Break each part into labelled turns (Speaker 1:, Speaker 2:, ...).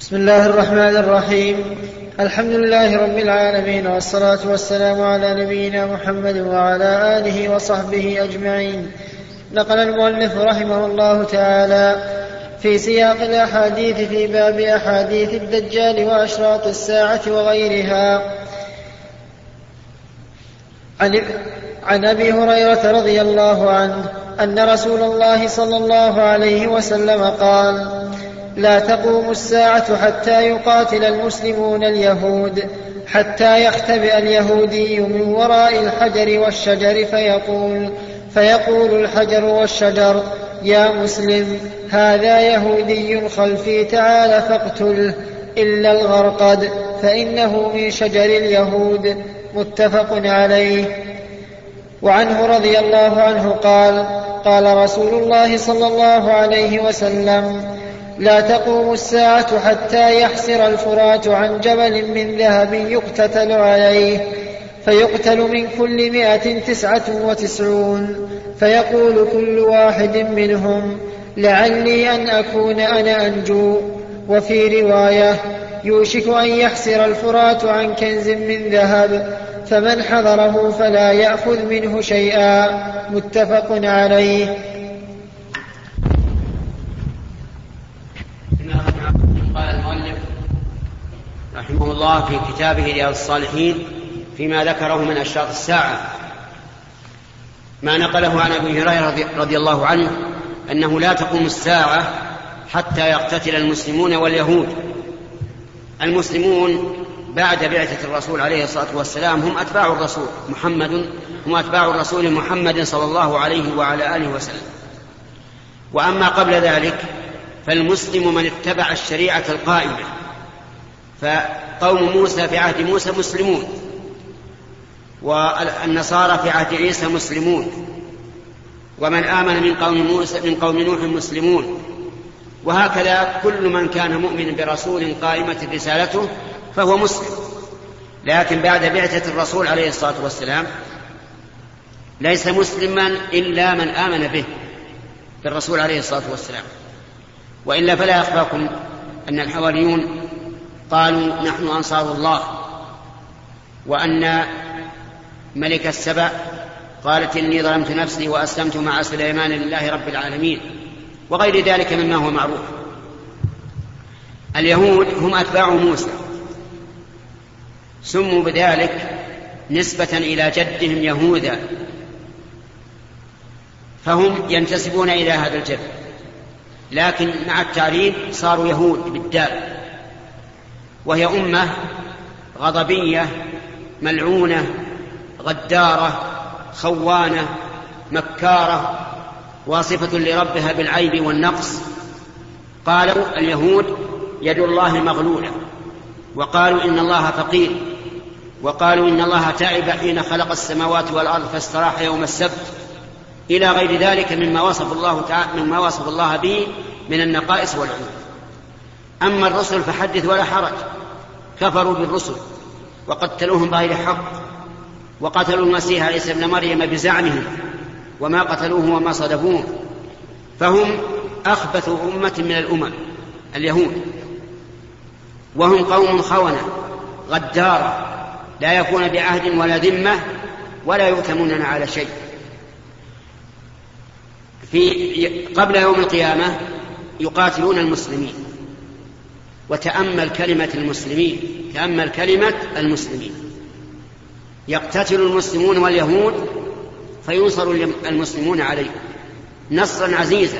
Speaker 1: بسم الله الرحمن الرحيم. الحمد لله رب العالمين والصلاة والسلام على نبينا محمد وعلى آله وصحبه أجمعين. نقل المؤلف رحمه الله تعالى في سياق الأحاديث في باب أحاديث الدجال وأشراط الساعة وغيرها. عن, عن أبي هريرة رضي الله عنه أن رسول الله صلى الله عليه وسلم قال لا تقوم الساعة حتى يقاتل المسلمون اليهود حتى يختبئ اليهودي من وراء الحجر والشجر فيقول فيقول الحجر والشجر يا مسلم هذا يهودي خلفي تعال فاقتله إلا الغرقد فإنه من شجر اليهود. متفق عليه. وعنه رضي الله عنه قال قال رسول الله صلى الله عليه وسلم لا تقوم الساعة حتى يحسر الفرات عن جبل من ذهب يقتتل عليه فيقتل من كل مائة تسعة وتسعون فيقول كل واحد منهم لعلي أن أكون أنا أنجو. وفي رواية يوشك أن يحسر الفرات عن كنز من ذهب فمن حضره فلا يأخذ منه شيئا. متفق عليه
Speaker 2: قال المؤلف رحمه الله في كتابه رياض الصالحين فيما ذكره من أشراط الساعة. ما نقله عن أبي هريرة رضي الله عنه أنه لا تقوم الساعة حتى يقتتل المسلمون واليهود. المسلمون بعد بعثة الرسول عليه الصلاة والسلام هم أتباع الرسول محمد هم أتباع الرسول محمد صلى الله عليه وعلى آله وسلم. وأما قبل ذلك فالمسلم من اتبع الشريعة القائمة. فقوم موسى في عهد موسى مسلمون والنصارى في عهد عيسى مسلمون ومن آمن من قوم موسى من قوم نوح مسلمون. وهكذا كل من كان مؤمنا برسول قائمة رسالته فهو مسلم. لكن بعد بعثة الرسول عليه الصلاة والسلام ليس مسلما إلا من آمن به بالرسول عليه الصلاة والسلام. وإلا فلا يخفاكم أن الحواريون قالوا نحن أنصار الله. وأن ملك السبع قالت إني ظلمت نفسي وأسلمت مع سليمان لله رب العالمين. وغير ذلك مما هو معروف. اليهود هم أتباع موسى. سموا بذلك نسبة إلى جدهم يهوذا. فهم ينتسبون إلى هذا الجد. لكن مع التعريب صاروا يهود بالدال. وهي أمة غضبية ملعونة غدارة خوانة مكارة واصفة لربها بالعيب والنقص. قالوا اليهود يد الله مغلولة وقالوا إن الله فقير وقالوا إن الله تعب حين خلق السماوات والأرض فاستراح يوم السبت. إلى غير ذلك مما وصف الله تعالى مما وصف الله به من النقائص والعيوب. أما الرسل فحدث ولا حرج. كفروا بالرسل وقتلوهم بغير حق وقتلوا المسيح عيسى ابن مريم بزعمهم وما قتلوه وما صدفوه فهم أخبث أمة من الأمم اليهود وهم قوم خونة غدارة لا يكون بعهد ولا ذمة ولا يؤتمنون على شيء. في قبل يوم القيامة يقاتلون المسلمين. وتأمل كلمة المسلمين تأمل كلمة المسلمين. يقتتل المسلمون واليهود فينصر المسلمون عليهم. نصرا عزيزا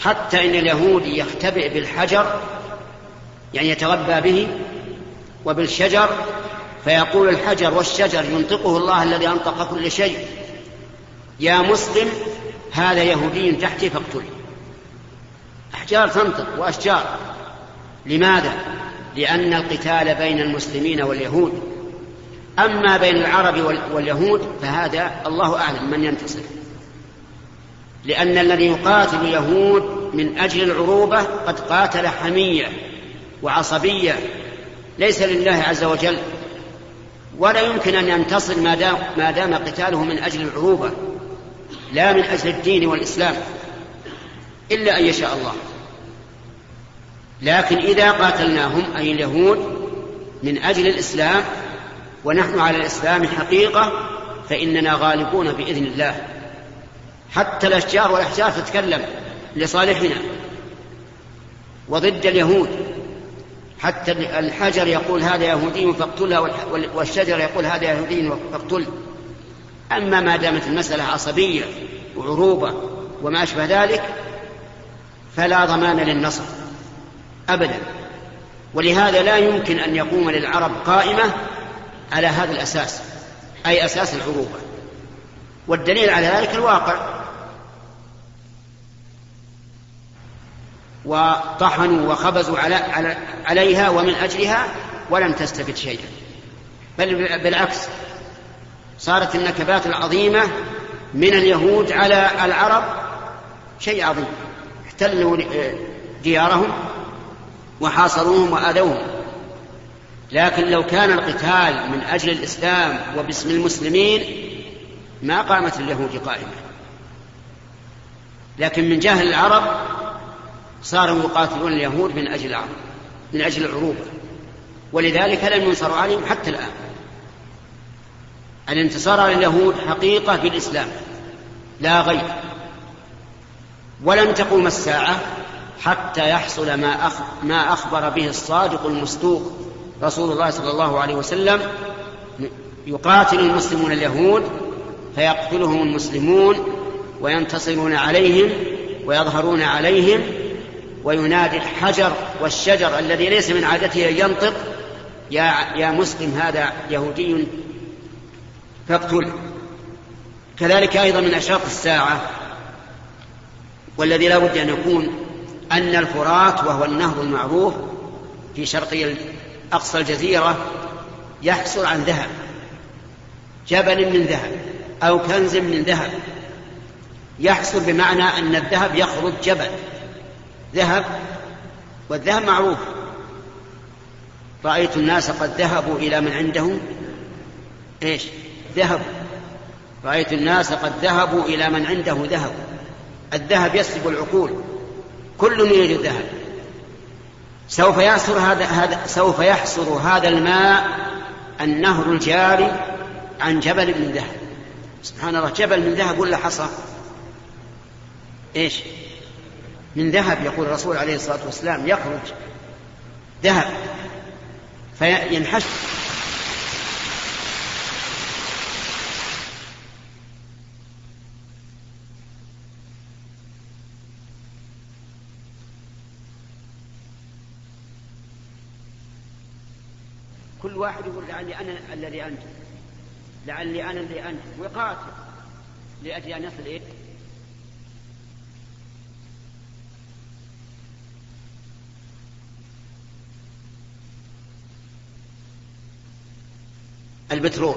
Speaker 2: حتى إن اليهودي يختبئ بالحجر يعني يتغبى به وبالشجر فيقول الحجر والشجر ينطقه الله الذي أنطق كل شيء. يا مسلم هذا يهودي تحتي فاقتله. أحجار تنطق وأشجار. لماذا؟ لأن القتال بين المسلمين واليهود. أما بين العرب واليهود فهذا الله أعلم من ينتصر. لأن الذي يقاتل اليهود من أجل العروبة قد قاتل حمية وعصبية ليس لله عز وجل. ولا يمكن أن ينتصر ما دام ما دام قتاله من أجل العروبة لا من أجل الدين والإسلام إلا أن يشاء الله. لكن إذا قاتلناهم أي اليهود من أجل الإسلام ونحن على الإسلام حقيقة فإننا غالبون بإذن الله. حتى الأشجار والأحجار تتكلم لصالحنا وضد اليهود. حتى الحجر يقول هذا يهودي فاقتله والشجر يقول هذا يهودي فاقتله أما ما دامت المسألة عصبية وعروبة وما أشبه ذلك فلا ضمان للنصر. أبدا. ولهذا لا يمكن أن يقوم للعرب قائمة على هذا الأساس أي أساس العروبة. والدليل على ذلك الواقع. وطحنوا وخبزوا على عليها ومن أجلها ولم تستفد شيئا. بل بالعكس صارت النكبات العظيمة من اليهود على العرب شيء عظيم. احتلوا ديارهم. وحاصروهم وآذوهم. لكن لو كان القتال من أجل الإسلام وباسم المسلمين ما قامت اليهود قائمة. لكن من جهل العرب صاروا يقاتلون اليهود من أجل العرب من أجل العروبة. ولذلك لم ينصروا عليهم حتى الآن. الانتصار على اليهود حقيقة في الإسلام لا غير. ولن تقوم الساعة حتى يحصل ما ما أخبر به الصادق المصدوق رسول الله صلى الله عليه وسلم. يقاتل المسلمون اليهود فيقتلهم المسلمون وينتصرون عليهم ويظهرون عليهم وينادي الحجر والشجر الذي ليس من عادته أن ينطق. يا يا مسلم هذا يهودي فاقتله كذلك أيضا من أشراط الساعة والذي لا بد أن يكون أن الفرات وهو النهر المعروف في شرقي أقصى الجزيرة يحصل عن ذهب جبل من ذهب أو كنز من ذهب. يحصل بمعنى أن الذهب يخرج جبل ذهب والذهب معروف. رأيت الناس قد ذهبوا إلى من عنده إيش؟ ذهب. رأيت الناس قد ذهبوا إلى من عنده ذهب. الذهب يسلب العقول. كل يريد الذهب سوف يحصر هذا هذا سوف يحصر هذا الماء النهر الجاري عن جبل من ذهب. سبحان الله جبل من ذهب ولا حصى إيش؟ من ذهب يقول الرسول عليه الصلاة والسلام يخرج ذهب فينحش واحد يقول لعلي أنا الذي انجو لعلي أنا الذي انجو ويقاتل لأجل أن يصل إليه. البترول.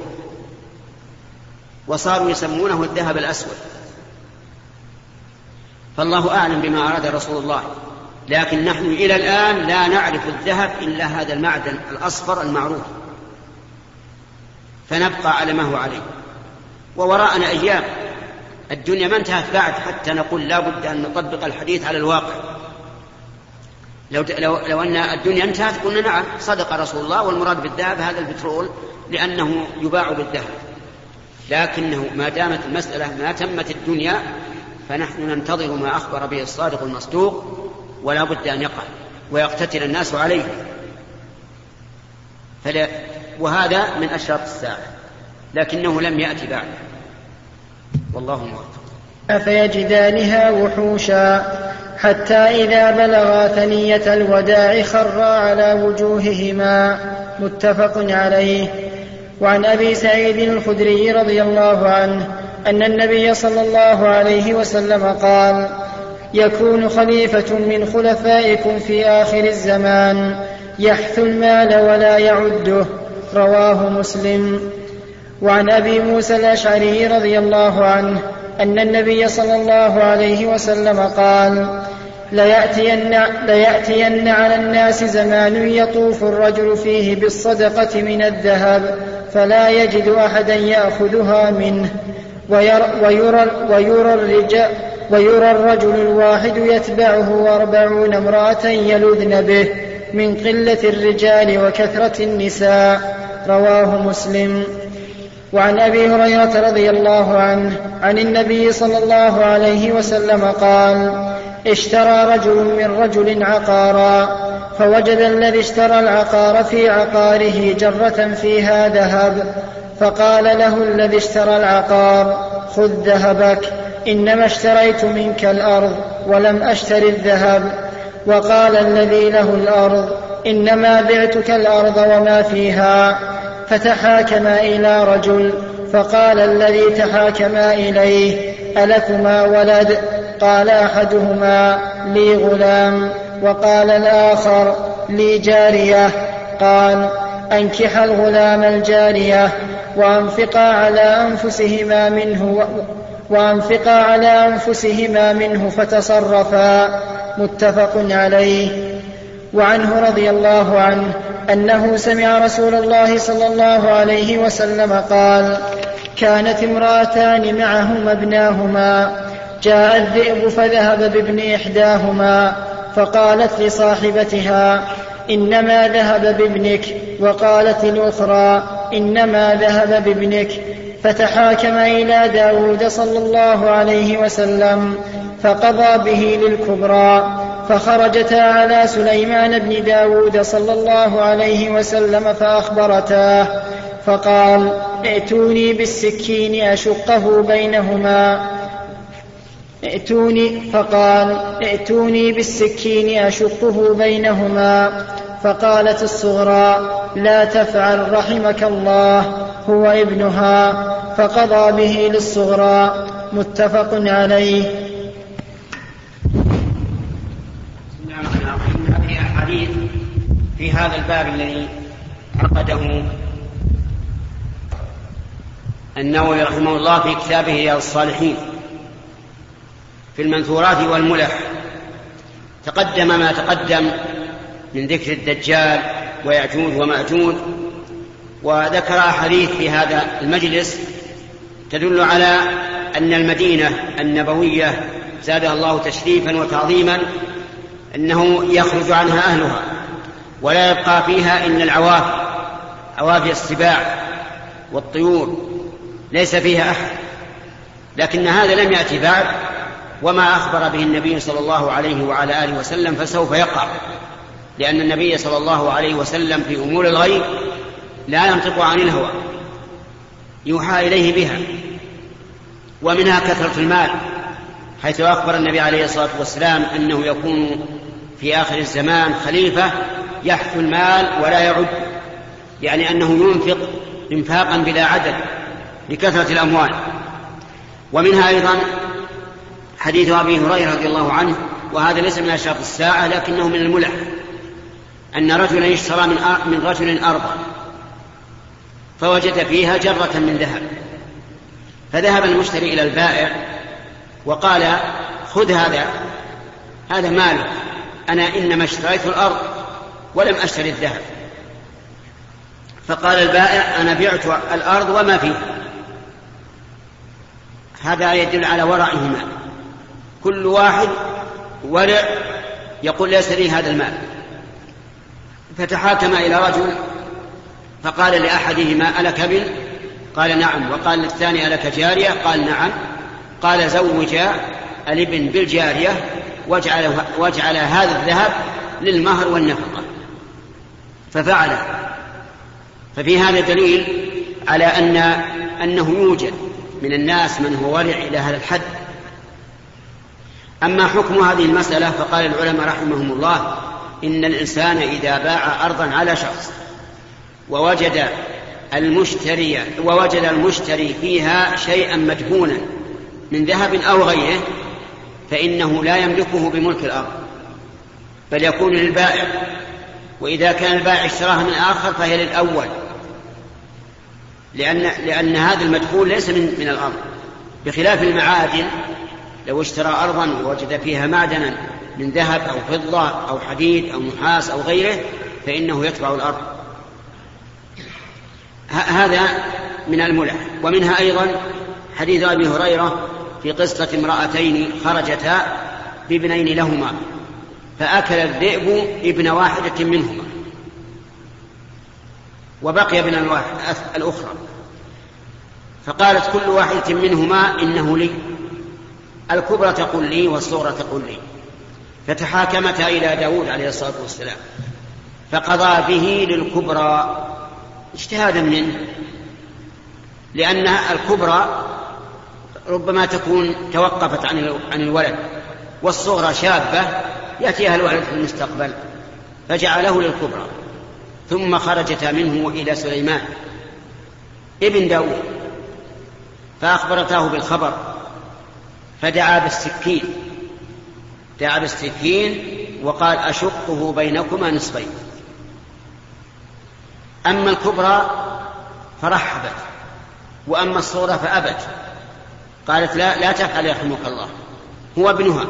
Speaker 2: وصاروا يسمونه الذهب الأسود. فالله أعلم بما أراد رسول الله. لكن نحن إلى الآن لا نعرف الذهب إلا هذا المعدن الأصفر المعروف. فنبقى على ما هو عليه. ووراءنا أيام. الدنيا ما انتهت بعد حتى نقول لا بد أن نطبق الحديث على الواقع. لو, لو, لو أن الدنيا انتهت قلنا نعم صدق رسول الله والمراد بالذهب هذا البترول لأنه يباع بالذهب. لكنه ما دامت المسألة ما تمت الدنيا فنحن ننتظر ما أخبر به الصادق المصدوق ولا بد أن يقع ويقتتل الناس عليه. فلا وهذا من أشراط الساعة لكنه لم يأتي بعد. والله موفق
Speaker 1: أفيجدانها وحوشا حتى إذا بلغا ثنية الوداع خرا على وجوههما. متفق عليه. وعن أبي سعيد الخدري رضي الله عنه أن النبي صلى الله عليه وسلم قال يكون خليفة من خلفائكم في آخر الزمان يحث المال ولا يعده رواه مسلم. وعن أبي موسى الأشعري رضي الله عنه أن النبي صلى الله عليه وسلم قال ليأتين, ليأتين على الناس زمان يطوف الرجل فيه بالصدقة من الذهب فلا يجد أحدا يأخذها منه ويرى, ويرى, ويرى, الرجال ويرى الرجل الواحد يتبعه أربعون امرأة يلذن به من قلة الرجال وكثرة النساء. رواه مسلم. وعن أبي هريرة رضي الله عنه عن النبي صلى الله عليه وسلم قال اشترى رجل من رجل عقارا فوجد الذي اشترى العقار في عقاره جرة فيها ذهب فقال له الذي اشترى العقار خذ ذهبك إنما اشتريت منك الأرض ولم اشتر الذهب. وقال الذي له الأرض إنما بعتك الأرض وما فيها. فتحاكما إلى رجل فقال الذي تحاكما إليه ألكما ولد؟ قال أحدهما لي غلام. وقال الآخر لي جارية. قال أنكح الغلام الجارية وأنفقا على أنفسهما منه وأنفقا على أنفسهما منه فتصرفا متفق عليه. وعنه رضي الله عنه أنه سمع رسول الله صلى الله عليه وسلم قال كانت امرأتان معهما ابناهما جاء الذئب فذهب بابن إحداهما فقالت لصاحبتها إنما ذهب بابنك وقالت الاخرى إنما ذهب بابنك فتحاكم إلى داود صلى الله عليه وسلم فقضى به للكبرى فخرجتا على سليمان بن داود صلى الله عليه وسلم فأخبرتاه فقال ائتوني بالسكين أشقه بينهما. ائتوني فقال ائتوني بالسكين أشقه بينهما. فقالت الصغرى لا تفعل رحمك الله هو ابنها. فقضى به للصغرى متفق عليه.
Speaker 2: الحديث في هذا الباب الذي عقده النووي رحمه الله في كتابه رياض الصالحين. في المنثورات والملح تقدم ما تقدم من ذكر الدجال ويأجوج ومأجوج وذكر أحاديث في هذا المجلس تدل على أن المدينة النبوية زادها الله تشريفا وتعظيما أنه يخرج عنها أهلها ولا يبقى فيها إلا العوافي عوافي السباع والطيور ليس فيها أحد. لكن هذا لم يأتي بعد وما أخبر به النبي صلى الله عليه وعلى آله وسلم فسوف يقع لأن النبي صلى الله عليه وسلم في أمور الغيب لا ينطق عن الهوى. يوحى إليه بها. ومنها كثرة المال حيث أخبر النبي عليه الصلاة والسلام أنه يكون في آخر الزمان خليفة يحث المال ولا يعد يعني أنه ينفق إنفاقا بلا عدد لكثرة الأموال. ومنها أيضا حديث أبي هريرة رضي الله عنه وهذا ليس من أشراط الساعة لكنه من الملح أن رجلا اشترى من من رجل أرضا فوجد فيها جرة من ذهب. فذهب المشتري إلى البائع وقال خذ هذا هذا مالك أنا إنما اشتريت الأرض ولم أشتري الذهب. فقال البائع أنا بعت الأرض وما فيها. هذا يدل على ورعهما. كل واحد ورع يقول ليس لي هذا المال. فتحاكم إلى رجل فقال لأحدهما ألك ابن قال نعم. وقال للثاني ألك جارية؟ قال نعم. قال زوج الابن بالجارية واجعل, واجعل هذا الذهب للمهر والنفقة. ففعل. ففي هذا دليل على أن أنه يوجد من الناس من هو ورع إلى هذا الحد. أما حكم هذه المسألة فقال العلماء رحمهم الله إن الإنسان إذا باع أرضا على شخص ووجد المشتري ووجد المشتري فيها شيئا مدفونا من ذهب أو غيره فإنه لا يملكه بملك الأرض بل يكون للبائع وإذا كان البائع اشتراها من آخر فهي للأول لأن, لأن هذا المدخول ليس من, من الأرض بخلاف المعادن لو اشترى أرضا ووجد فيها معدنا من ذهب أو فضة أو حديد أو نحاس أو غيره فإنه يتبع الأرض. هذا من الملح. ومنها أيضا حديث أبي هريرة في قصة امرأتين خرجتا بابنين لهما فأكل الذئب ابن واحدة منهما وبقي ابن الأخرى. فقالت كل واحدة منهما إنه لي. الكبرى تقول لي والصغرى تقول لي. فتحاكمتا إلى داود عليه الصلاة والسلام فقضى به للكبرى. اجتهادا منه لأن الكبرى ربما تكون توقفت عن عن الولد والصغرى شابة يأتيها الولد في المستقبل فجعله للكبرى ثم خرجتا منه إلى سليمان ابن داود فأخبرته بالخبر فدعا بالسكين دعا بالسكين وقال أشقه بينكما نصفين. أما الكبرى فرحبت وأما الصورة فأبت. قالت لا لا تفعل يرحمك الله. هو ابنها.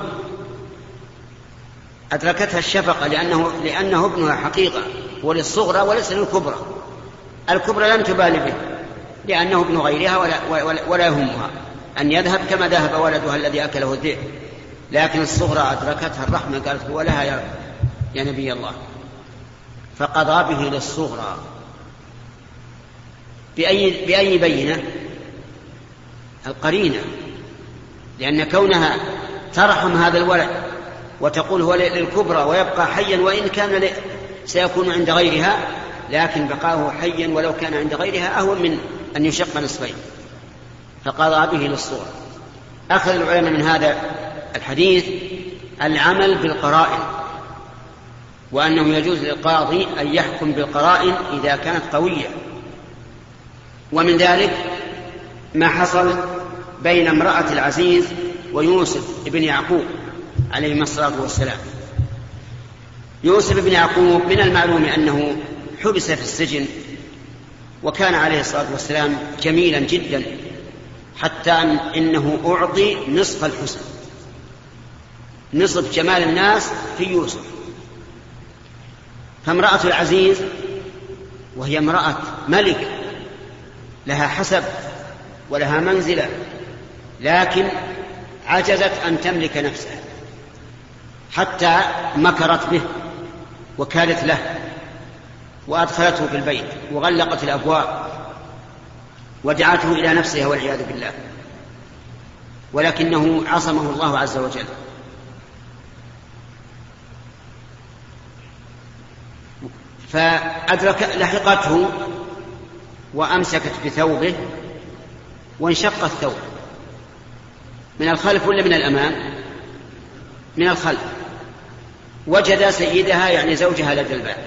Speaker 2: أدركتها الشفقة لأنه لأنه ابنها حقيقة وللصغرى وليس للكبرى. الكبرى لم تبالي به لأنه ابن غيرها ولا, ولا, ولا يهمها. أن يذهب كما ذهب ولدها الذي أكله الذئب. لكن الصغرى أدركتها الرحمة قالت هو لها يا, يا نبي الله. فقضى به للصغرى. بأي, بأي بينة؟ القرينة. لأن كونها ترحم هذا الولد وتقول هو للكبرى ويبقى حيا وإن كان سيكون عند غيرها لكن بقاؤه حيا ولو كان عند غيرها أهون من أن يشق نصفين. فقضى به للصورة. أخذ العلماء من هذا الحديث العمل بالقرائن وأنه يجوز للقاضي أن يحكم بالقرائن إذا كانت قوية. ومن ذلك ما حصل بين امرأة العزيز ويوسف بن يعقوب عليهما الصلاة والسلام. يوسف بن يعقوب من المعلوم أنه حبس في السجن وكان عليه الصلاة والسلام جميلا جدا حتى إنه أعطي نصف الحسن نصف جمال الناس في يوسف. فامرأة العزيز وهي امرأة ملك لها حسب ولها منزلة لكن عجزت أن تملك نفسها حتى مكرت به وكالت له وأدخلته في البيت وغلقت الأبواب ودعته إلى نفسها والعياذ بالله. ولكنه عصمه الله عز وجل. فأدرك لحقته وأمسكت بثوبه وانشق الثوب. من الخلف ولا من الأمام؟ من الخلف. وجد سيدها يعني زوجها لدى الباب.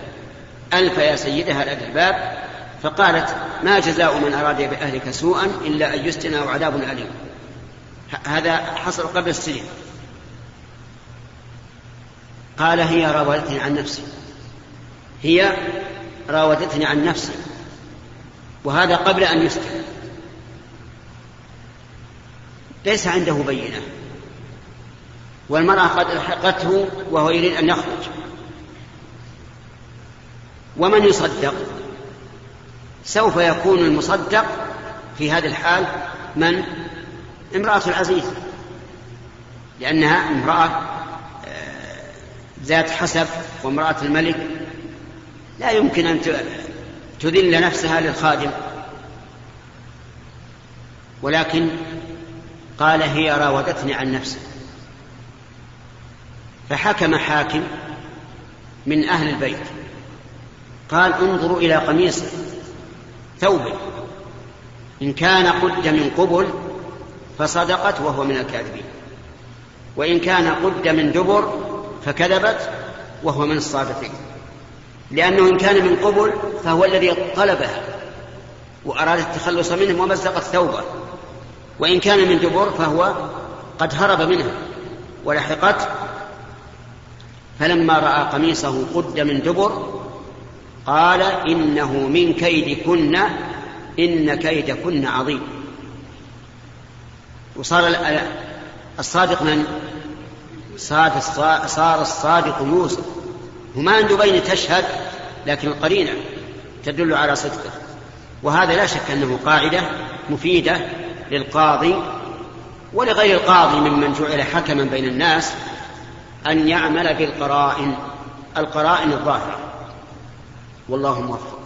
Speaker 2: ألف يا سيدها لدى الباب فقالت ما جزاء من أراد بأهلك سوءا إلا أن يسجن أو عذاب أليم هذا حصل قبل السجن. قال هي راودتني عن نفسي. هي راودتني عن نفسي. وهذا قبل أن يسجن ليس عنده بينة. والمرأة قد ألحقته وهو يريد أن يخرج. ومن يصدق؟ سوف يكون المصدق في هذه الحال من؟ امرأة العزيز. لأنها امرأة آه، ذات حسب وامرأة الملك. لا يمكن أن تذل نفسها للخادم. ولكن قال هي راودتني عن نفسي. فحكم حاكم من أهل البيت. قال انظروا إلى قميصه ثوبه. إن كان قد من قبل فصدقت وهو من الكاذبين. وإن كان قد من دبر فكذبت وهو من الصادقين. لأنه إن كان من قبل فهو الذي طلبها وأراد التخلص منه ومزقت ثوبه وإن كان من دبر فهو قد هرب منها ولحقت. فلما رأى قميصه قد من دبر قال إنه من كيدكن إن كيدكن عظيم. وصار الصادق من؟ صار الصادق يوسف. وما عنده بين تشهد لكن القرينة تدل على صدقه. وهذا لا شك أنه قاعدة مفيدة للقاضي ولغير القاضي ممن جعل حكما بين الناس أن يعمل بالقرائن القرائن الظاهرة. والله موفق.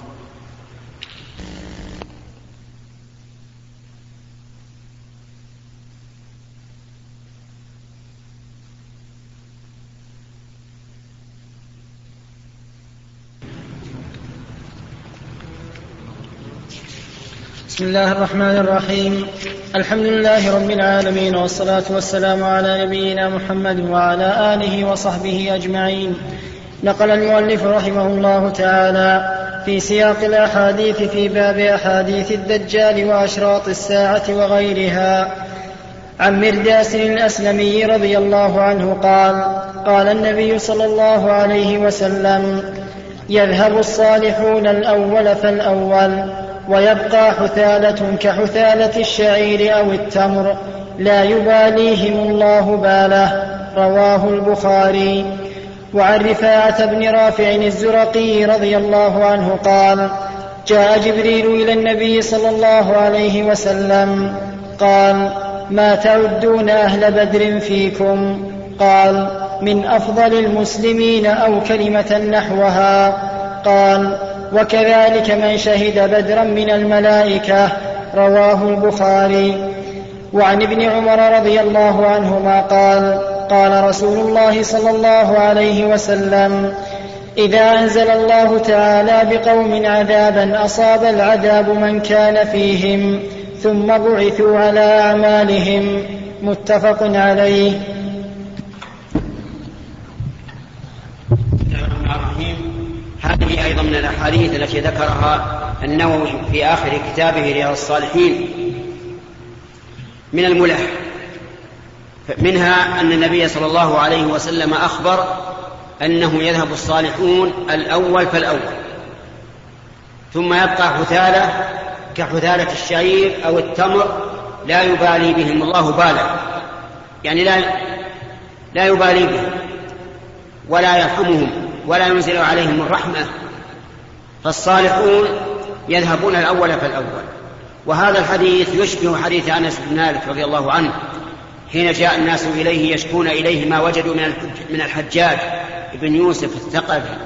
Speaker 1: بسم الله الرحمن الرحيم الحمد لله رب العالمين والصلاة والسلام على نبينا محمد وعلى آله وصحبه أجمعين نقل المؤلف رحمه الله تعالى في سياق الأحاديث في باب أحاديث الدجال وأشراط الساعة وغيرها عن مرداس الأسلمي رضي الله عنه قال قال النبي صلى الله عليه وسلم يذهب الصالحون الأول فالأول ويبقى حثالة كحثالة الشعير أو التمر لا يباليهم الله باله رواه البخاري. وعن رفاعة بن رافع الزرقي رضي الله عنه قال جاء جبريل إلى النبي صلى الله عليه وسلم قال ما تعدون أهل بدر فيكم؟ قال من أفضل المسلمين أو كلمة نحوها؟ قال وكذلك من شهد بدرا من الملائكة رواه البخاري. وعن ابن عمر رضي الله عنهما قال قال رسول الله صلى الله عليه وسلم إذا أنزل الله تعالى بقوم عذابا أصاب العذاب من كان فيهم ثم بعثوا على أعمالهم. متفق عليه.
Speaker 2: هذه أيضا من الأحاديث التي ذكرها النووي في آخر كتابه رياض الصالحين. من الملح. منها أن النبي صلى الله عليه وسلم أخبر أنه يذهب الصالحون الأول فالأول. ثم يبقى حثالة كحثالة الشعير أو التمر لا يبالي بهم. الله بالا يعني لا لا يبالي بهم ولا يرحمهم. ولا ينزل عليهم الرحمة. فالصالحون يذهبون الأول فالأول. وهذا الحديث يشبه حديث أنس بن مالك رضي الله عنه حين جاء الناس إليه يشكون إليه ما وجدوا من الحجاج بن يوسف الثقفي.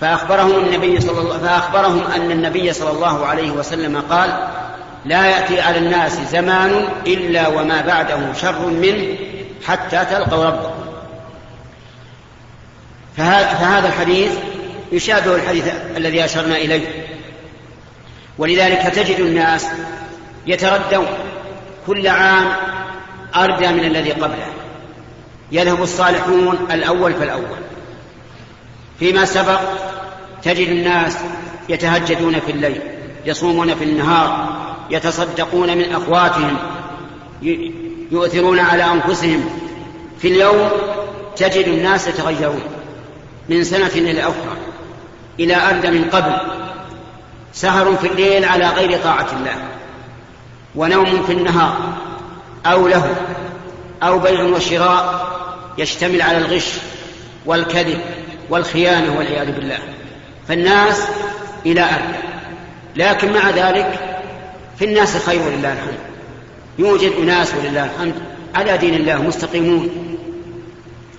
Speaker 2: فأخبرهم النبي صلى الله فأخبرهم أن النبي صلى الله عليه وسلم قال لا يأتي على الناس زمان إلا وما بعده شر منه حتى تلقوا ربكم فهذا الحديث يشابه الحديث الذي أشرنا إليه. ولذلك تجد الناس يتردون كل عام أردى من الذي قبله. يذهب الصالحون الأول فالأول. فيما سبق تجد الناس يتهجدون في الليل يصومون في النهار يتصدقون من أخواتهم يؤثرون على أنفسهم. في اليوم تجد الناس يتغيرون. من سنة إلى أخرى إلى أرد من قبل. سهر في الليل على غير طاعة الله ونوم في النهار أو له أو بيع وشراء يشتمل على الغش والكذب والخيانة والعياذ بالله. فالناس إلى أرد. لكن مع ذلك في الناس خير ولله الحمد. يوجد أناس ولله الحمد على دين الله مستقيمون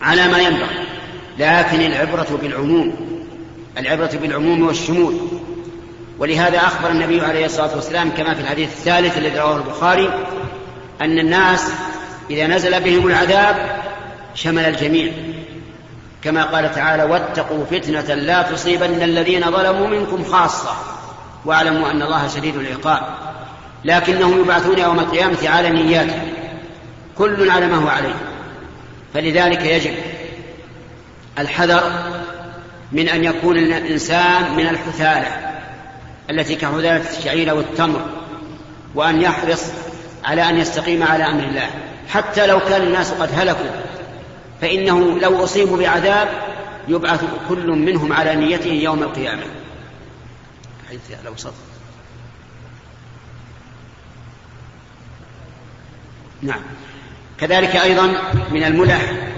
Speaker 2: على ما ينبغي. لكن العبرة بالعموم العبرة بالعموم والشمول. ولهذا أخبر النبي عليه الصلاة والسلام كما في الحديث الثالث الذي رواه البخاري أن الناس إذا نزل بهم العذاب شمل الجميع. كما قال تعالى واتقوا فتنة لا تصيبن الذين ظلموا منكم خاصة واعلموا أن الله شديد العقاب. لكنهم يبعثون يوم القيامة على نياتهم كل على ما هو عليه. فلذلك يجب الحذر من أن يكون الإنسان من الحثالة التي كحثالة الشعير والتمر وأن يحرص على أن يستقيم على أمر الله. حتى لو كان الناس قد هلكوا فإنه لو أصيبوا بعذاب يبعث كل منهم على نيته يوم القيامة. حيث لو صدق نعم. كذلك أيضا من الملح.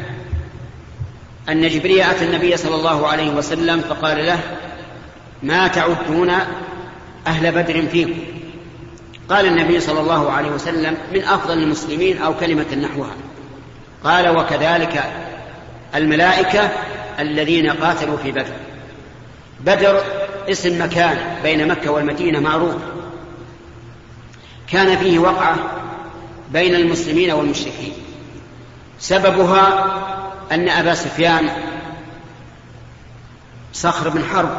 Speaker 2: أن جبريل أتى النبي صلى الله عليه وسلم فقال له ما تعدون أهل بدر فيكم؟ قال النبي صلى الله عليه وسلم من أفضل المسلمين أو كلمة نحوها. قال وكذلك الملائكة الذين قاتلوا في بدر. بدر اسم مكان بين مكة والمدينة معروف. كان فيه وقعة بين المسلمين والمشركين. سببها أن أبا سفيان صخر بن حرب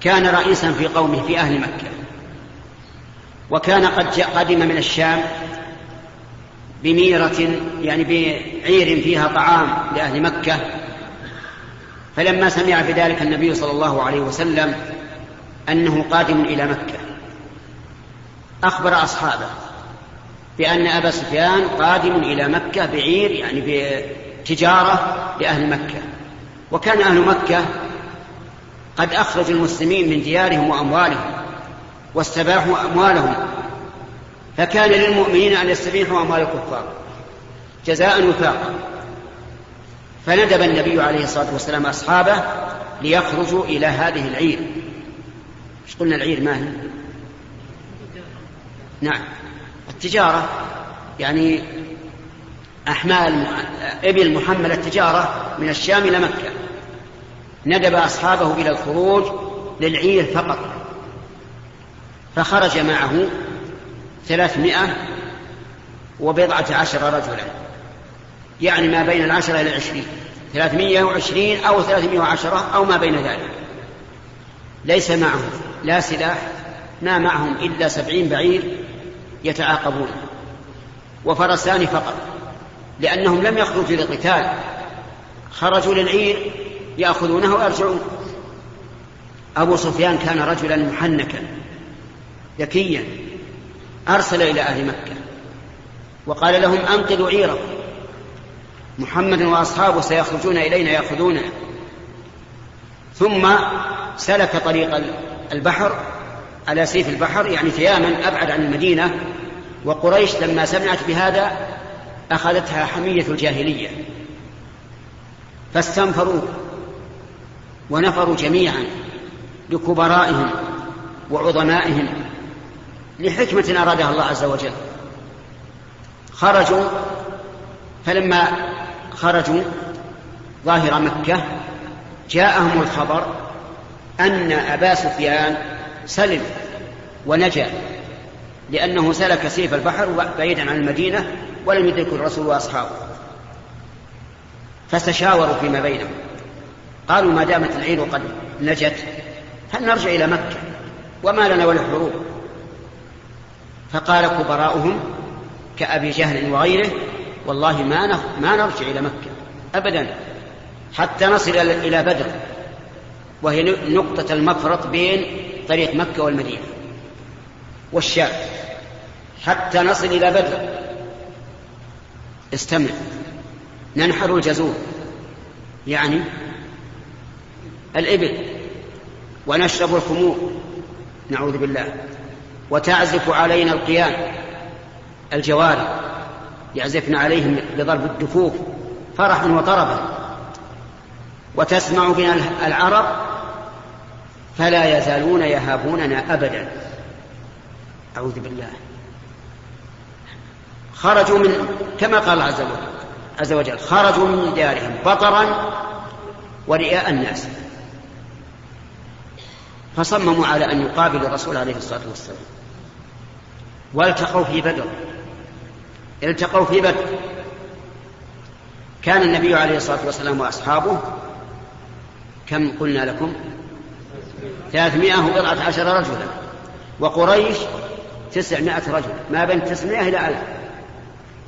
Speaker 2: كان رئيسا في قومه في أهل مكة وكان قد قدم من الشام بميرة يعني بعير فيها طعام لأهل مكة. فلما سمع بذلك النبي صلى الله عليه وسلم أنه قادم إلى مكة أخبر أصحابه بأن أبا سفيان قادم إلى مكة بعير يعني بتجارة لأهل مكة. وكان أهل مكة قد أخرجوا المسلمين من ديارهم وأموالهم واستباحوا أموالهم. فكان للمؤمنين أن يستبيحوا أموال الكفار جزاء وفاقا. فندب النبي عليه الصلاة والسلام أصحابه ليخرجوا إلى هذه العير. إيش قلنا العير؟ ما هي؟ نعم. التجارة. يعني أحمال إبل محملة التجارة من الشام إلى مكة. ندب أصحابه إلى الخروج للعير فقط. فخرج معه ثلاثمائة وبضعة عشر رجلا. يعني ما بين العشرة إلى العشرين. ثلاثمائة وعشرين أو ثلاثمائة وعشرة أو ما بين ذلك. ليس معهم. لا سلاح. ما معهم إلا سبعين بعير يتعاقبون. وفرسان فقط. لأنهم لم يخرجوا للقتال خرجوا للعير يأخذونه ويرجعون. أبو سفيان كان رجلا محنكا ذكيا أرسل إلى أهل مكة. وقال لهم أنقذوا عيركم. محمد وأصحابه سيخرجون إلينا يأخذوننا. ثم سلك طريق البحر على سيف البحر يعني تياما أبعد عن المدينة. وقريش لما سمعت بهذا أخذتها حمية الجاهلية. فاستنفروا ونفروا جميعا لكبرائهم وعظمائهم لحكمة أرادها الله عز وجل. خرجوا فلما خرجوا ظاهر مكة جاءهم الخبر أن أبا سفيان سلم ونجا لأنه سلك سيف البحر بعيدا عن المدينة ولم يدركه الرسول وأصحابه. فاستشاوروا فيما بينهم. قالوا ما دامت العير قد نجت هل نرجع إلى مكة؟ وما لنا وللحروب فقال كبراؤهم كأبي جهل وغيره والله ما ما نرجع إلى مكة أبدا حتى نصل إلى بدر وهي نقطة المفرط بين طريق مكة والمدينة والشام حتى نصل إلى بدر. استمع. ننحر الجزور. يعني الإبل. ونشرب الخمور. نعوذ بالله. وتعزف علينا القيان الجواري يعزفن عليهم بضرب الدفوف. فرحا وطربا. وتسمع بنا العرب. فلا يزالون يهابوننا ابدا. أعوذ بالله. خرجوا من كما قال عز وجل عز وجل خرجوا من ديارهم بطرا ورئاء الناس. فصمموا على أن يقابلوا الرسول عليه الصلاة والسلام. والتقوا في بدر. التقوا في بدر. كان النبي عليه الصلاة والسلام وأصحابه كم قلنا لكم؟ ثلاثمائة وبضعة عشر رجلا. وقريش تسعمائة رجل ما بين تسعمائة إلى ألف.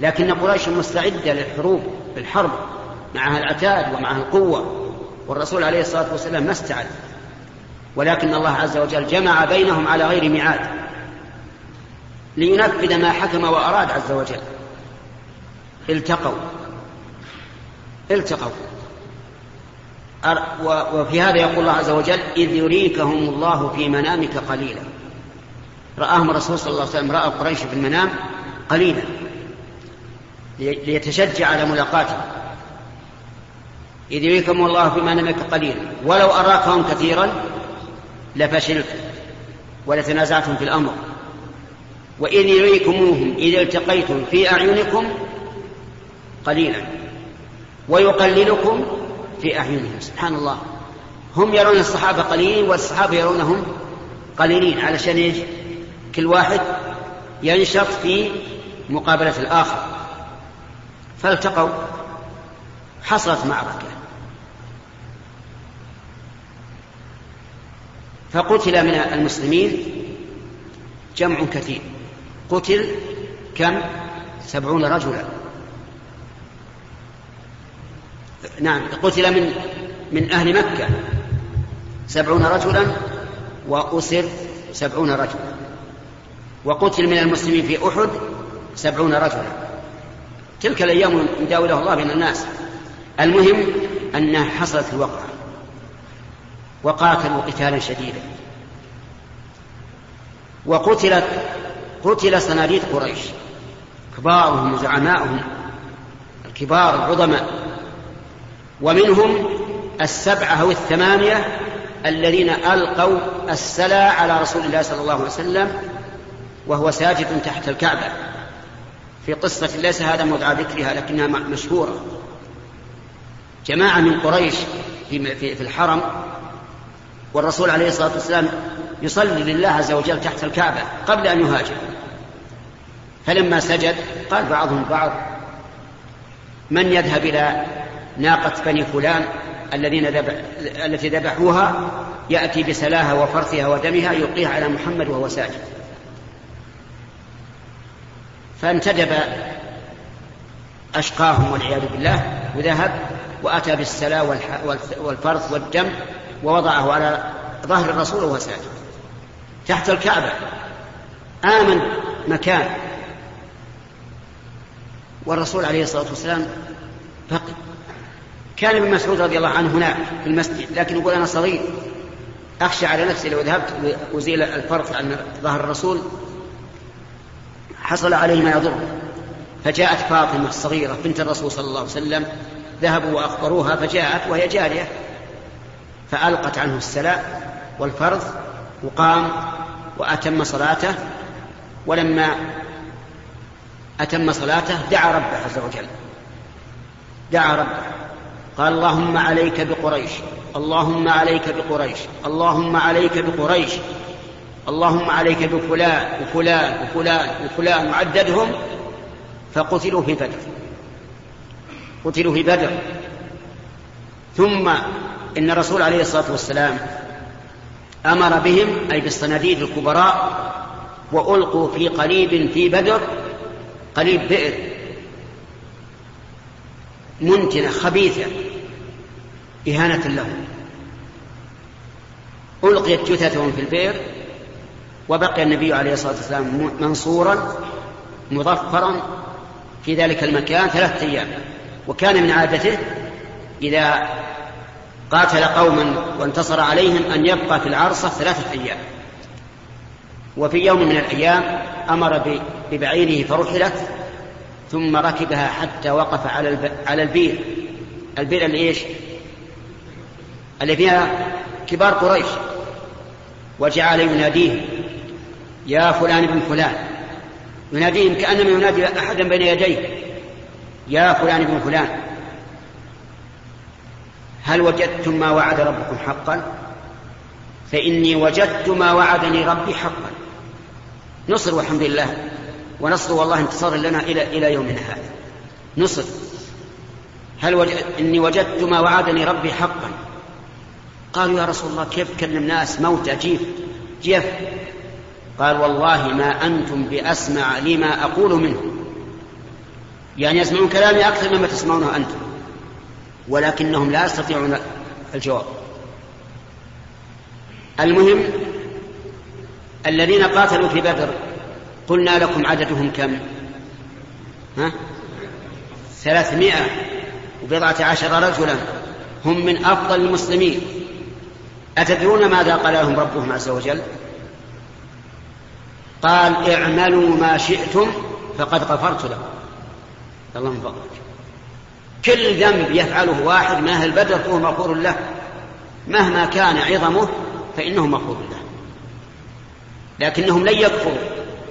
Speaker 2: لكن قريش مستعدة للحروب بالحرب معها العتاد ومعها القوة. والرسول عليه الصلاة والسلام ما استعد. ولكن الله عز وجل جمع بينهم على غير ميعاد لينفذ ما حكم وأراد عز وجل. التقوا. التقوا. وفي هذا يقول الله عز وجل إذ يريكهم الله في منامك قليلا. رآهم الرسول صلى الله عليه وسلم رأى قريش في المنام قليلا. ليتشجع على ملاقاته. إذ يريكم الله في منامك قليلا. ولو أراكهم كثيرا لفشلت ولتنازعتم في الأمر. وإذ يريكموهم إذ التقيتم في أعينكم قليلا. ويقللكم في أعينهم. سبحان الله. هم يرون الصحابة قليلين والصحابة يرونهم قليلين. علشان إيش؟ كل واحد ينشط في مقابلة الآخر. فالتقوا حصلت معركة. فقتل من المسلمين جمع كثير. قتل كم؟ سبعون رجلا. نعم قتل من من أهل مكة. سبعون رجلا وأسر سبعون رجلا. وقتل من المسلمين في أحد سبعون رجلا. تلك الأيام يداولها الله بين الناس. المهم أنها حصلت الوقعة. وقاتلوا قتالا شديدا. وقتلت قتل صناديد قريش. كبارهم وزعماؤهم. الكبار العظماء. ومنهم السبعة أو الثمانية الذين ألقوا السلا على رسول الله صلى الله عليه وسلم وهو ساجد تحت الكعبة. في قصة ليس هذا موضع ذكرها لكنها مشهورة. جماعة من قريش في, في, الحرم والرسول عليه الصلاة والسلام يصلي لله عز وجل تحت الكعبة قبل أن يهاجر. فلما سجد قال بعضهم بعض من يذهب إلى ناقة بني فلان الذين ذبح التي ذبحوها؟ يأتي بسلاها وفرثها ودمها يلقيها على محمد وهو ساجد. فانتدب أشقاهم والعياذ بالله وذهب وأتى بالسلا والفرث والدم ووضعه على ظهر الرسول وهو ساجد. تحت الكعبة. آمن مكان. والرسول عليه الصلاة والسلام بقي كان ابن مسعود رضي الله عنه هناك في المسجد لكن يقول أنا صغير. أخشى على نفسي لو ذهبت وزيل الفرق عن ظهر الرسول حصل عليه ما يضر. فجاءت فاطمة الصغيرة بنت الرسول صلى الله عليه وسلم ذهبوا وأخبروها فجاءت وهي جارية. فألقت عنه السلاء والفرض وقام وأتم صلاته. ولما أتم صلاته دعا ربه عز وجل. دعا ربه. قال اللهم عليك بقريش اللهم عليك بقريش اللهم عليك بقريش. اللهم عليك بفلان وفلان وفلان وفلان وعددهم فقتلوا في بدر. قتلوا في بدر. ثم إن الرسول عليه الصلاة والسلام أمر بهم أي بالصناديد الكبراء وألقوا في قليب في بدر قليب بئر منتنة خبيثة إهانة لهم. ألقيت جثثهم في البئر وبقي النبي عليه الصلاة والسلام منصورا مظفرا في ذلك المكان ثلاثة أيام. وكان من عادته إذا قاتل قوما وانتصر عليهم أن يبقى في العرصة ثلاثة أيام. وفي يوم من الأيام أمر ببعيره فرحلت ثم ركبها حتى وقف على على البير. البير اللي إيش؟ اللي فيها كبار قريش. وجعل يناديهم. يا فلان ابن فلان. يناديهم كأنما ينادي أحدا بين يديه. يا فلان ابن فلان. هل وجدتم ما وعد ربكم حقا؟ فإني وجدت ما وعدني ربي حقا. نصر والحمد لله. ونصر والله انتصار لنا إلى إلى يومنا هذا. نصر. هل وجد إني وجدت ما وعدني ربي حقا؟ قالوا يا رسول الله كيف تكلم ناس موتى جيف جيف. قال والله ما أنتم بأسمع لما أقول منه. يعني يسمعون كلامي أكثر مما تسمعونه أنتم ولكنهم لا يستطيعون الجواب. المهم الذين قاتلوا في بدر قلنا لكم عددهم كم؟ ها؟ ثلاثمائة وبضعة عشر رجلا. هم من أفضل المسلمين. أتدرون ماذا قال لهم ربهم عز وجل؟ قال اعملوا ما شئتم فقد غفرت لكم. اللهم فضلك. كل ذنب يفعله واحد من أهل بدر فهو مغفور له. مهما كان عظمه فإنه مغفور له. لكنهم لن يكفروا.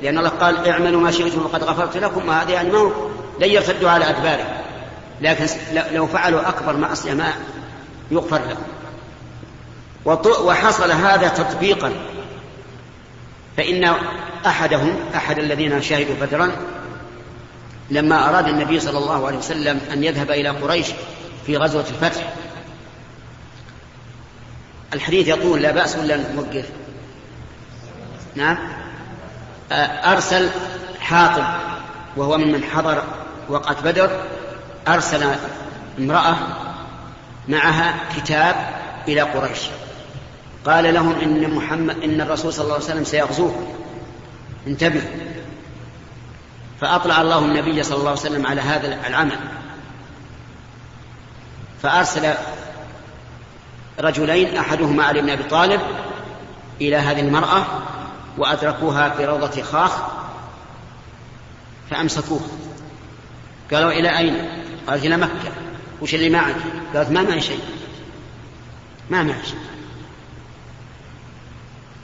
Speaker 2: لأن الله قال اعملوا ما شئتم وقد غفرت لكم وهذا يعني ما لن يرتدوا على أدبارهم. لكن لو فعلوا أكبر معصية ما يغفر لهم. وحصل هذا تطبيقا فإن أحدهم أحد الذين شهدوا بدرا لما أراد النبي صلى الله عليه وسلم أن يذهب إلى قريش في غزوة الفتح الحديث يقول لا بأس ولا نوقف نعم. أرسل حاطب وهو ممن حضر وقعة بدر أرسل امرأة معها كتاب إلى قريش. قال لهم إن محمد إن الرسول صلى الله عليه وسلم سيغزوه. انتبهوا فأطلع الله النبي صلى الله عليه وسلم على هذا العمل. فأرسل رجلين أحدهما علي بن أبي طالب إلى هذه المرأة وأدركوها في روضة خاخ فأمسكوه. قالوا إلى أين؟ قالت إلى مكة. وش اللي معك؟ قالت ما معي شيء. ما معي شيء.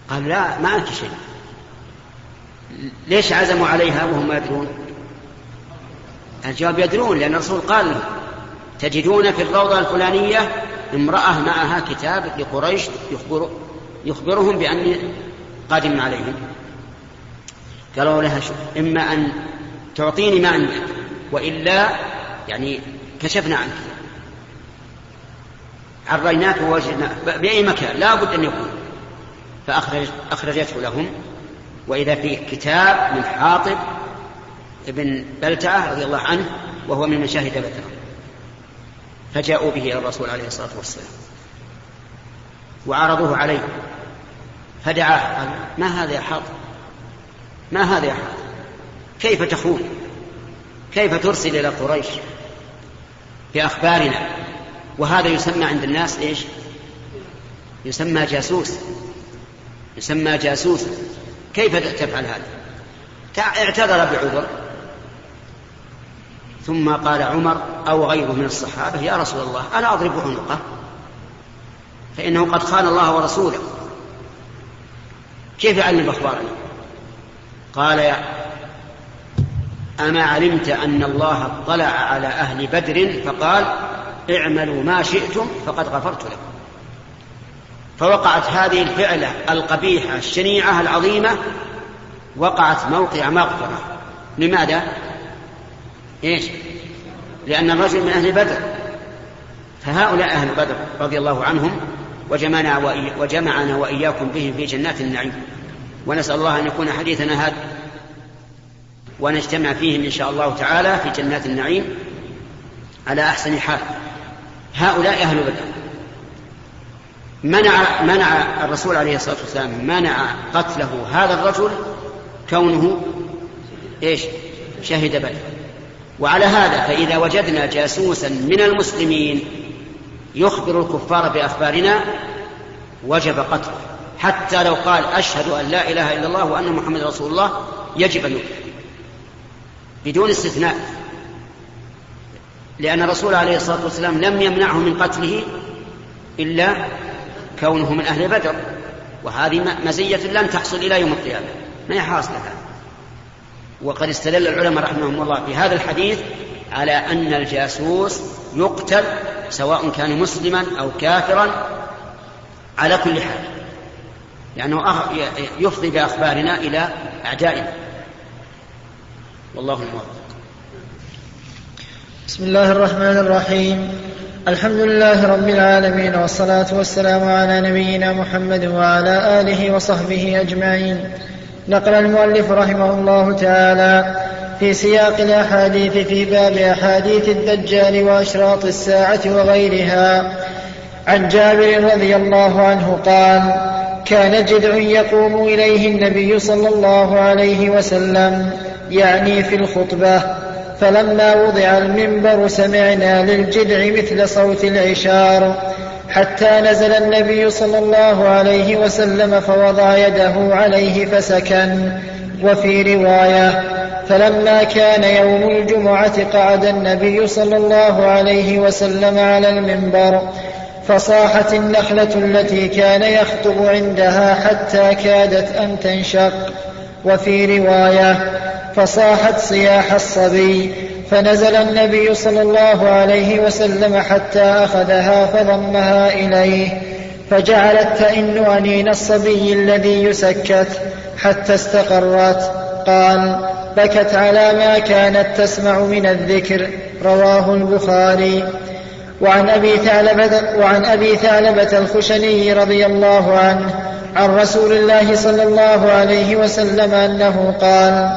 Speaker 2: قال لا معك شيء. ليش عزموا عليها وهم يدرون؟ الجواب يدرون لأن الرسول قال تجدون في الروضة الفلانية امرأة معها كتاب لقريش يخبر يخبرهم بأني قادم عليهم. قالوا لها شو إما أن تعطيني ما عندك وإلا يعني كشفنا عنك. عريناك ووجدنا بأي مكان لا بد أن يكون. فأخرجته لهم. وإذا فيه كتاب من حاطب ابن بلتعة رضي الله عنه وهو من مشاهد بدر فجاءوا به إلى الرسول عليه الصلاة والسلام. وعرضوه عليه. فدعاه. قال ما هذا يا حاطب؟ ما هذا يا حاطب؟ كيف تخون؟ كيف ترسل إلى قريش بأخبارنا وهذا يسمى عند الناس إيش؟ يسمى جاسوس. يسمى جاسوسا كيف تفعل هذا؟ اعتذر بعذر ثم قال عمر أو غيره من الصحابة يا رسول الله ألا أضرب عنقه. فإنه قد خان الله ورسوله. كيف يعلم أخبارنا؟ قال يا أما علمت أن الله اطلع على أهل بدر فقال اعملوا ما شئتم فقد غفرت لكم. فوقعت هذه الفعلة القبيحة الشنيعة العظيمة وقعت موقع مغفرة لماذا؟ إيش؟ لأن الرجل من أهل بدر. فهؤلاء أهل بدر رضي الله عنهم وجمعنا, وإي وجمعنا وإياكم بهم في جنات النعيم. ونسأل الله أن يكون حديثنا هذا. ونجتمع فيهم إن شاء الله تعالى في جنات النعيم على أحسن حال. هؤلاء أهل بدر. منع منع الرسول عليه الصلاة والسلام منع قتله هذا الرجل كونه إيش؟ شهد بدر. وعلى هذا فإذا وجدنا جاسوسا من المسلمين يخبر الكفار بأخبارنا وجب قتله. حتى لو قال أشهد أن لا إله إلا الله وأن محمد رسول الله يجب أن يقتل. بدون استثناء. لأن الرسول عليه الصلاة والسلام لم يمنعه من قتله إلا كونه من أهل بدر وهذه مزية لن تحصل إلى يوم القيامة. ما هي حاصلة وقد استدل العلماء رحمهم الله في هذا الحديث على أن الجاسوس يقتل سواء كان مسلما أو كافرا على كل حال. لأنه يفضي بأخبارنا إلى أعدائنا. والله الموفق.
Speaker 1: بسم الله الرحمن الرحيم. الحمد لله رب العالمين والصلاة والسلام على نبينا محمد وعلى آله وصحبه أجمعين. نقل المؤلف رحمه الله تعالى في سياق الأحاديث في باب أحاديث الدجال وأشراط الساعة وغيرها. عن جابر رضي الله عنه قال كان جذع يقوم إليه النبي صلى الله عليه وسلم يعني في الخطبة فلما وضع المنبر سمعنا للجدع مثل صوت العشار. حتى نزل النبي صلى الله عليه وسلم فوضع يده عليه فسكن. وفي رواية فلما كان يوم الجمعة قعد النبي صلى الله عليه وسلم على المنبر. فصاحت النخلة التي كان يخطب عندها حتى كادت أن تنشق. وفي رواية فصاحت صياح الصبي. فنزل النبي صلى الله عليه وسلم حتى أخذها فضمها إليه. فجعلت تئن أنين الصبي الذي يسكت حتى استقرت. قال بكت على ما كانت تسمع من الذكر رواه البخاري. وعن أبي ثعلبة, وعن أبي ثعلبة الخشني رضي الله عنه عن رسول الله صلى الله عليه وسلم أنه قال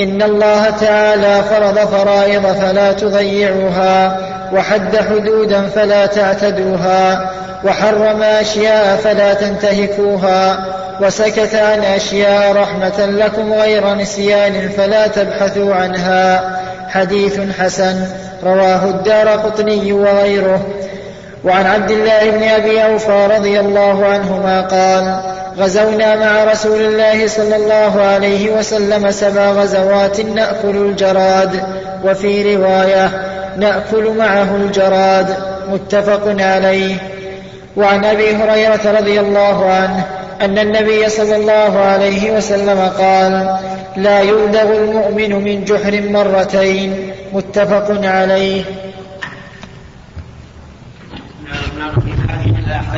Speaker 1: إن الله تعالى فرض فرائض فلا تضيعوها وحد حدودا فلا تعتدوها وحرم أشياء فلا تنتهكوها وسكت عن أشياء رحمة لكم غير نسيان فلا تبحثوا عنها حديث حسن رواه الدار قطني وغيره. وعن عبد الله بن أبي أوفى رضي الله عنهما قال غزونا مع رسول الله صلى الله عليه وسلم سبع غزوات نأكل الجراد وفي رواية نأكل معه الجراد متفق عليه. وعن أبي هريرة رضي الله عنه أن النبي صلى الله عليه وسلم قال لا يلدغ المؤمن من جحر مرتين متفق عليه.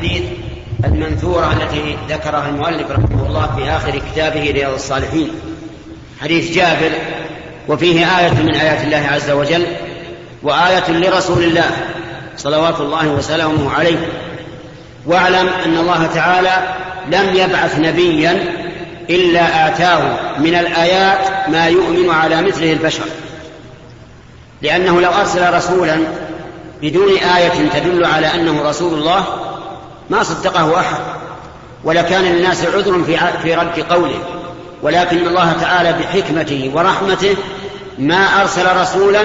Speaker 2: في المنثورة التي ذكرها المؤلف رحمه الله في آخر كتابه رياض الصالحين. حديث جابر وفيه آية من آيات الله عز وجل وآية لرسول الله صلوات الله وسلامه عليه واعلم أن الله تعالى لم يبعث نبيا إلا آتاه من الآيات ما يؤمن على مثله البشر. لأنه لو أرسل رسولا بدون آية تدل على أنه رسول الله ما صدقه أحد ولكان للناس عذر في في رد قوله. ولكن الله تعالى بحكمته ورحمته ما أرسل رسولا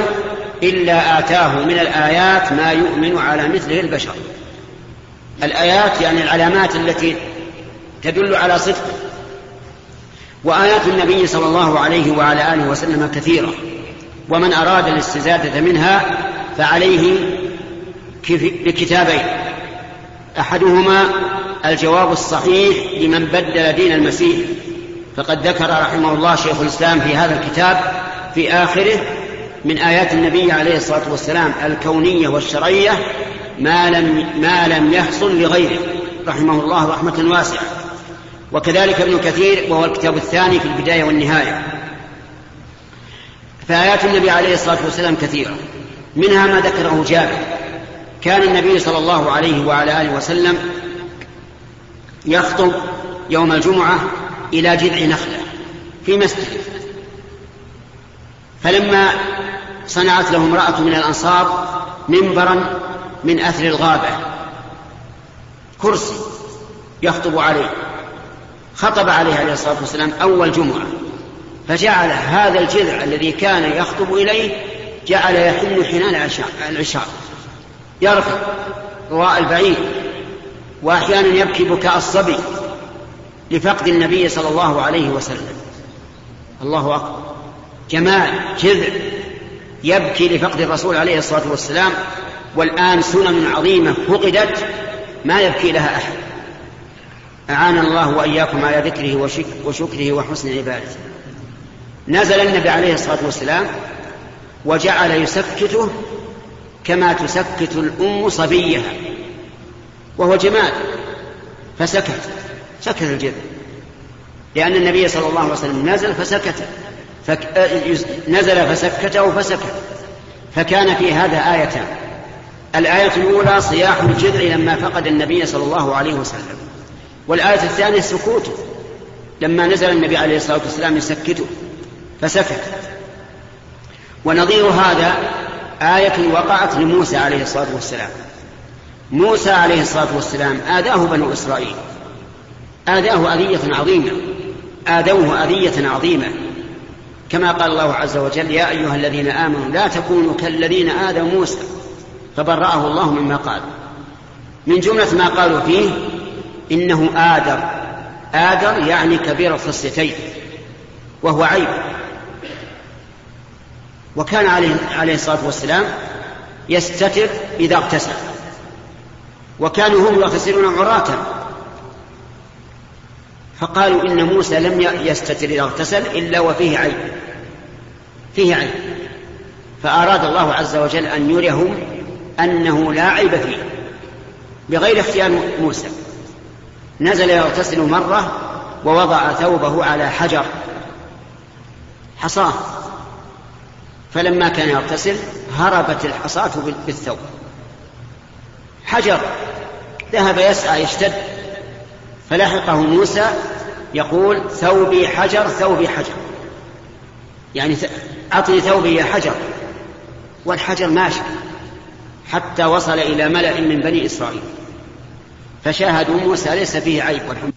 Speaker 2: إلا آتاه من الآيات ما يؤمن على مثله البشر. الآيات يعني العلامات التي تدل على صدقه وآيات النبي صلى الله عليه وعلى آله وسلم كثيرة. ومن أراد الاستزادة منها فعليه بكتابين. أحدهما الجواب الصحيح لمن بدل دين المسيح فقد ذكر رحمه الله شيخ الإسلام في هذا الكتاب في آخره من آيات النبي عليه الصلاة والسلام الكونية والشرعية ما لم ما لم يحصل لغيره رحمه الله رحمة واسعة. وكذلك ابن كثير وهو الكتاب الثاني في البداية والنهاية. فآيات النبي عليه الصلاة والسلام كثيرة منها ما ذكره جابر. كان النبي صلى الله عليه وعلى آله وسلم يخطب يوم الجمعة إلى جذع نخلة في مسجد. فلما صنعت له امرأة من الأنصار منبرا من أثر الغابة كرسي يخطب عليه. خطب عليه عليه الصلاة والسلام أول جمعة. فجعل هذا الجذع الذي كان يخطب إليه جعل يحن حنان العشاء. يرفع رواء البعيد وأحيانا يبكي بكاء الصبي لفقد النبي صلى الله عليه وسلم. الله أكبر. جمال جذع يبكي لفقد الرسول عليه الصلاة والسلام. والآن سنن عظيمة فقدت ما يبكي لها أحد. أعان الله وإياكم على ذكره وشكره وحسن عبادته. نزل النبي عليه الصلاة والسلام وجعل يسكته كما تسكت الأم صبيها وهو جمال فسكت سكت الجذع لأن النبي صلى الله عليه وسلم نزل فسكت فك... نزل فسكته فسكت. فكان في هذا آيتان الآية الأولى صياح الجذع لما فقد النبي صلى الله عليه وسلم. والآية الثانية سكوته لما نزل النبي عليه الصلاة والسلام يسكته فسكت. ونظير هذا آية وقعت لموسى عليه الصلاة والسلام. موسى عليه الصلاة والسلام آذاه بنو إسرائيل. آذاه أذية عظيمة. آذوه أذية عظيمة. كما قال الله عز وجل يا أيها الذين آمنوا لا تكونوا كالذين آذوا موسى. فبرأه الله مما قال. من جملة ما قالوا فيه إنه آدر آدر يعني كبير الخصيتين وهو عيب. وكان عليه, عليه الصلاة والسلام يستتر إذا اغتسل. وكانوا هم يغتسلون عراة. فقالوا إن موسى لم يستتر إذا اغتسل إلا وفيه عيب فيه عيب فأراد الله عز وجل أن يريهم أنه لا عيب فيه. بغير اختيار موسى. نزل يغتسل مرة ووضع ثوبه على حجر. حصاه فلما كان يغتسل هربت الحصاة بالثوب. حجر. ذهب يسعى يشتد. فلحقه موسى يقول ثوبي حجر ثوبي حجر. يعني أعطني ثوبي يا حجر. والحجر ماشي. حتى وصل إلى ملأ من بني إسرائيل. فشاهدوا موسى ليس فيه عيب والحمد